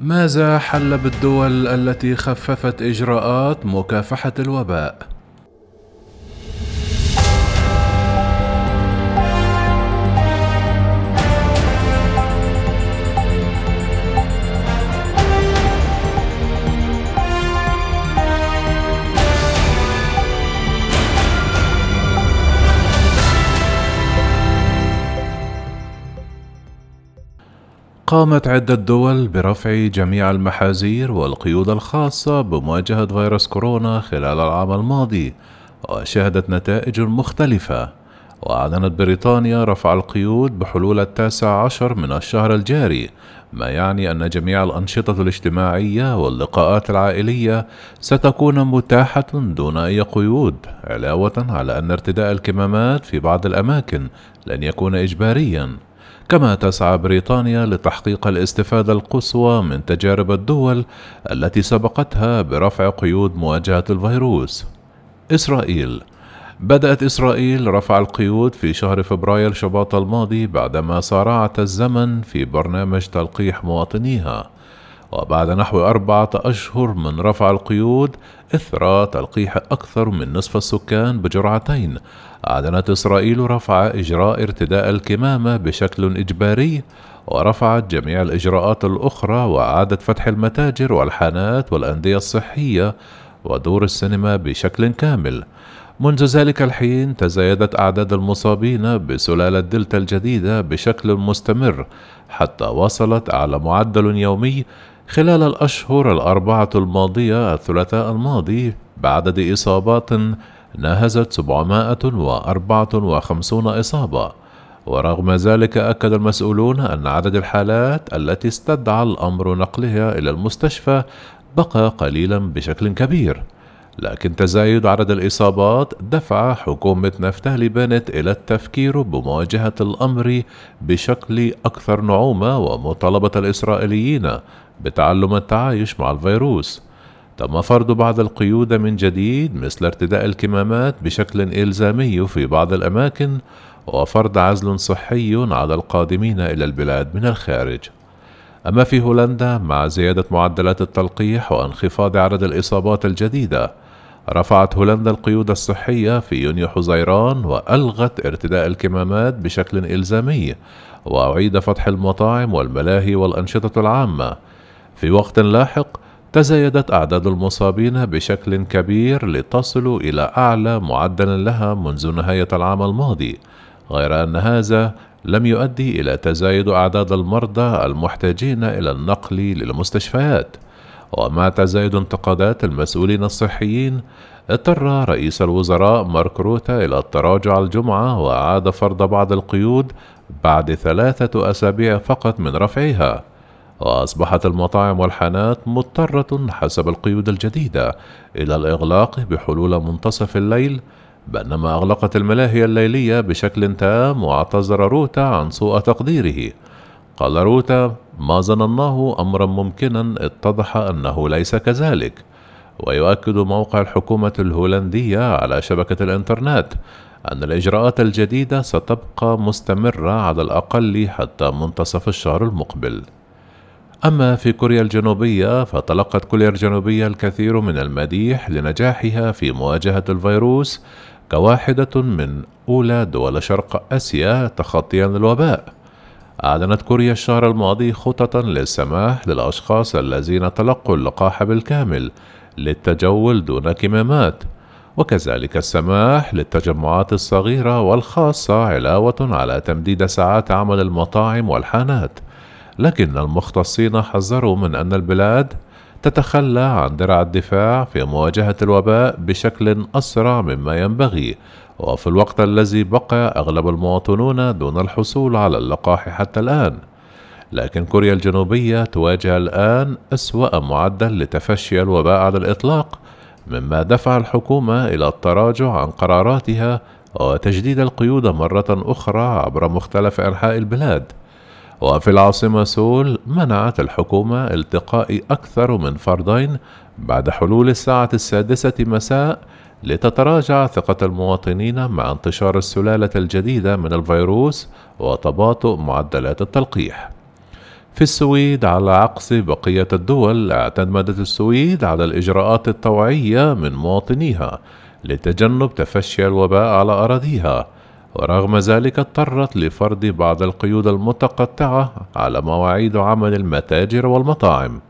ماذا حل بالدول التي خففت إجراءات مكافحة الوباء؟ قامت عدة دول برفع جميع المحاذير والقيود الخاصة بمواجهة فيروس كورونا خلال العام الماضي وشهدت نتائج مختلفة. وأعلنت بريطانيا رفع القيود بحلول التاسع عشر من الشهر الجاري ما يعني أن جميع الأنشطة الاجتماعية واللقاءات العائلية ستكون متاحة دون أي قيود علاوة على أن ارتداء الكمامات في بعض الأماكن لن يكون إجباريًا. كما تسعى بريطانيا لتحقيق الاستفادة القصوى من تجارب الدول التي سبقتها برفع قيود مواجهة الفيروس. إسرائيل بدأت إسرائيل رفع القيود في شهر فبراير شباط الماضي بعدما صارعت الزمن في برنامج تلقيح مواطنيها وبعد نحو أربعة أشهر من رفع القيود إثر تلقيح أكثر من نصف السكان بجرعتين. أعلنت إسرائيل رفع إجراء ارتداء الكمامة بشكل إجباري ورفعت جميع الإجراءات الأخرى وأعادت فتح المتاجر والحانات والأندية الصحية ودور السينما بشكل كامل. منذ ذلك الحين تزايدت أعداد المصابين بسلالة دلتا الجديدة بشكل مستمر حتى وصلت أعلى معدل يومي خلال الأشهر الأربعة الماضية الثلاثاء الماضي بعدد إصابات ناهزت 754 إصابة ورغم ذلك أكد المسؤولون أن عدد الحالات التي استدعى الأمر نقلها إلى المستشفى بقى قليلا بشكل كبير لكن تزايد عدد الإصابات دفع حكومة نفتالي بنت إلى التفكير بمواجهة الأمر بشكل أكثر نعومة ومطالبة الإسرائيليين بتعلم التعايش مع الفيروس. تم فرض بعض القيود من جديد مثل ارتداء الكمامات بشكل إلزامي في بعض الأماكن وفرض عزل صحي على القادمين إلى البلاد من الخارج. أما في هولندا مع زيادة معدلات التلقيح وانخفاض عدد الإصابات الجديدة رفعت هولندا القيود الصحية في يونيو حزيران وألغت ارتداء الكمامات بشكل إلزامي وأعيد فتح المطاعم والملاهي والأنشطة العامة. في وقت لاحق تزايدت أعداد المصابين بشكل كبير لتصل إلى أعلى معدل لها منذ نهاية العام الماضي غير أن هذا لم يؤدي إلى تزايد أعداد المرضى المحتاجين إلى النقل للمستشفيات. ومع تزايد انتقادات المسؤولين الصحيين اضطر رئيس الوزراء مارك روتا إلى التراجع الجمعة وأعاد فرض بعض القيود بعد ثلاثة أسابيع فقط من رفعها. وأصبحت المطاعم والحانات مضطرة حسب القيود الجديدة إلى الإغلاق بحلول منتصف الليل بينما أغلقت الملاهي الليلية بشكل تام واعتذر روتا عن سوء تقديره. قال روتا ما ظنناه أمرا ممكنا اتضح أنه ليس كذلك ويؤكد موقع الحكومة الهولندية على شبكة الإنترنت أن الإجراءات الجديدة ستبقى مستمرة على الأقل حتى منتصف الشهر المقبل. أما في كوريا الجنوبية فتلقت كوريا الجنوبية الكثير من المديح لنجاحها في مواجهة الفيروس كواحدة من أولى دول شرق آسيا تخطيا للوباء. أعلنت كوريا الشهر الماضي خططا للسماح للأشخاص الذين تلقوا اللقاح بالكامل للتجول دون كمامات وكذلك السماح للتجمعات الصغيرة والخاصة علاوة على تمديد ساعات عمل المطاعم والحانات. لكن المختصين حذروا من أن البلاد تتخلى عن درع الدفاع في مواجهة الوباء بشكل أسرع مما ينبغي وفي الوقت الذي بقى أغلب المواطنون دون الحصول على اللقاح حتى الآن. لكن كوريا الجنوبية تواجه الآن أسوأ معدل لتفشي الوباء على الإطلاق مما دفع الحكومة إلى التراجع عن قراراتها وتجديد القيود مرة أخرى عبر مختلف أنحاء البلاد. وفي العاصمة سول منعت الحكومة التقاء أكثر من فردين بعد حلول الساعة السادسة مساء لتتراجع ثقة المواطنين مع انتشار السلالة الجديدة من الفيروس وتباطؤ معدلات التلقيح. في السويد على عكس بقية الدول اعتمدت السويد على الإجراءات الطوعية من مواطنيها لتجنب تفشي الوباء على أراضيها ورغم ذلك اضطرت لفرض بعض القيود المتقطعة على مواعيد عمل المتاجر والمطاعم.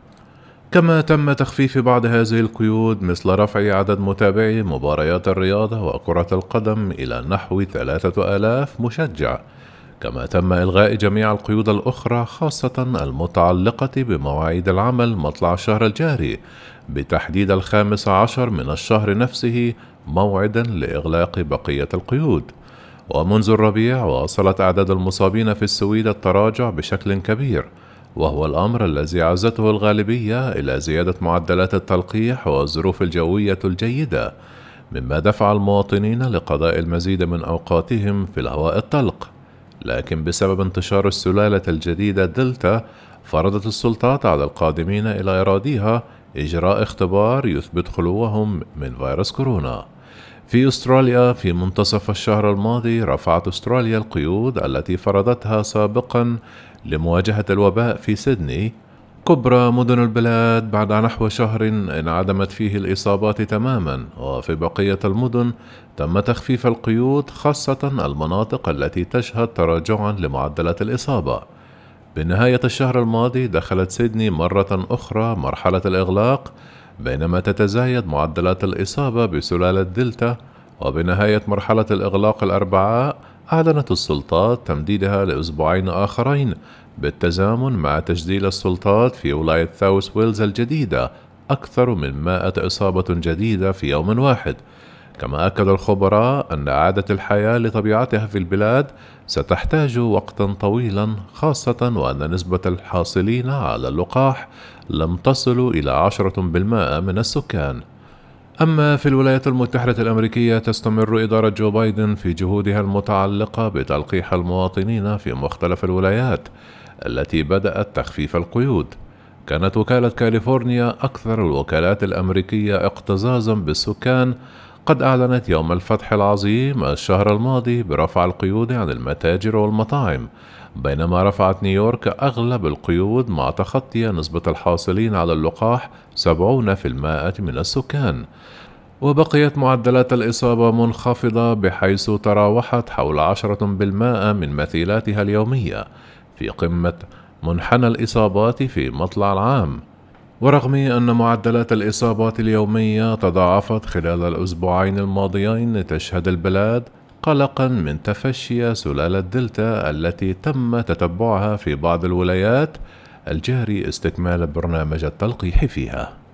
كما تم تخفيف بعض هذه القيود مثل رفع عدد متابعي مباريات الرياضة وكرة القدم إلى نحو ثلاثة آلاف مشجع. كما تم إلغاء جميع القيود الأخرى خاصة المتعلقة بمواعيد العمل مطلع الشهر الجاري بتحديد الخامس عشر من الشهر نفسه موعدا لإغلاق بقية القيود. ومنذ الربيع واصلت أعداد المصابين في السويد التراجع بشكل كبير وهو الأمر الذي عزته الغالبية إلى زيادة معدلات التلقيح والظروف الجوية الجيدة مما دفع المواطنين لقضاء المزيد من أوقاتهم في الهواء الطلق لكن بسبب انتشار السلالة الجديدة دلتا فرضت السلطات على القادمين إلى أراضيها إجراء اختبار يثبت خلوهم من فيروس كورونا. في أستراليا في منتصف الشهر الماضي رفعت أستراليا القيود التي فرضتها سابقا لمواجهة الوباء في سيدني. كبرى مدن البلاد بعد نحو شهر انعدمت فيه الإصابات تماما وفي بقية المدن تم تخفيف القيود خاصة المناطق التي تشهد تراجعا لمعدلات الإصابة. بنهاية الشهر الماضي دخلت سيدني مرة أخرى مرحلة الإغلاق بينما تتزايد معدلات الإصابة بسلالة دلتا وبنهاية مرحلة الإغلاق الأربعاء أعلنت السلطات تمديدها لأسبوعين آخرين بالتزامن مع تجديل السلطات في ولاية ثاوس ويلز الجديدة أكثر من مائة إصابة جديدة في يوم واحد. كما أكد الخبراء أن إعادة الحياة لطبيعتها في البلاد ستحتاج وقتا طويلا خاصة وأن نسبة الحاصلين على اللقاح لم تصل إلى عشرة بالمائة من السكان. أما في الولايات المتحدة الأمريكية تستمر إدارة جو بايدن في جهودها المتعلقة بتلقيح المواطنين في مختلف الولايات التي بدأت تخفيف القيود. كانت وكالة كاليفورنيا أكثر الوكالات الأمريكية اكتظاظا بالسكان قد أعلنت يوم الفتح العظيم الشهر الماضي برفع القيود عن المتاجر والمطاعم بينما رفعت نيويورك أغلب القيود مع تخطي نسبة الحاصلين على اللقاح 70% من السكان. وبقيت معدلات الإصابة منخفضة بحيث تراوحت حول عشرة بالمائة من مثيلاتها اليومية في قمة منحنى الإصابات في مطلع العام. ورغم أن معدلات الإصابات اليومية تضاعفت خلال الأسبوعين الماضيين تشهد البلاد قلقا من تفشي سلالة دلتا التي تم تتبعها في بعض الولايات الجاري استكمال برنامج التلقيح فيها.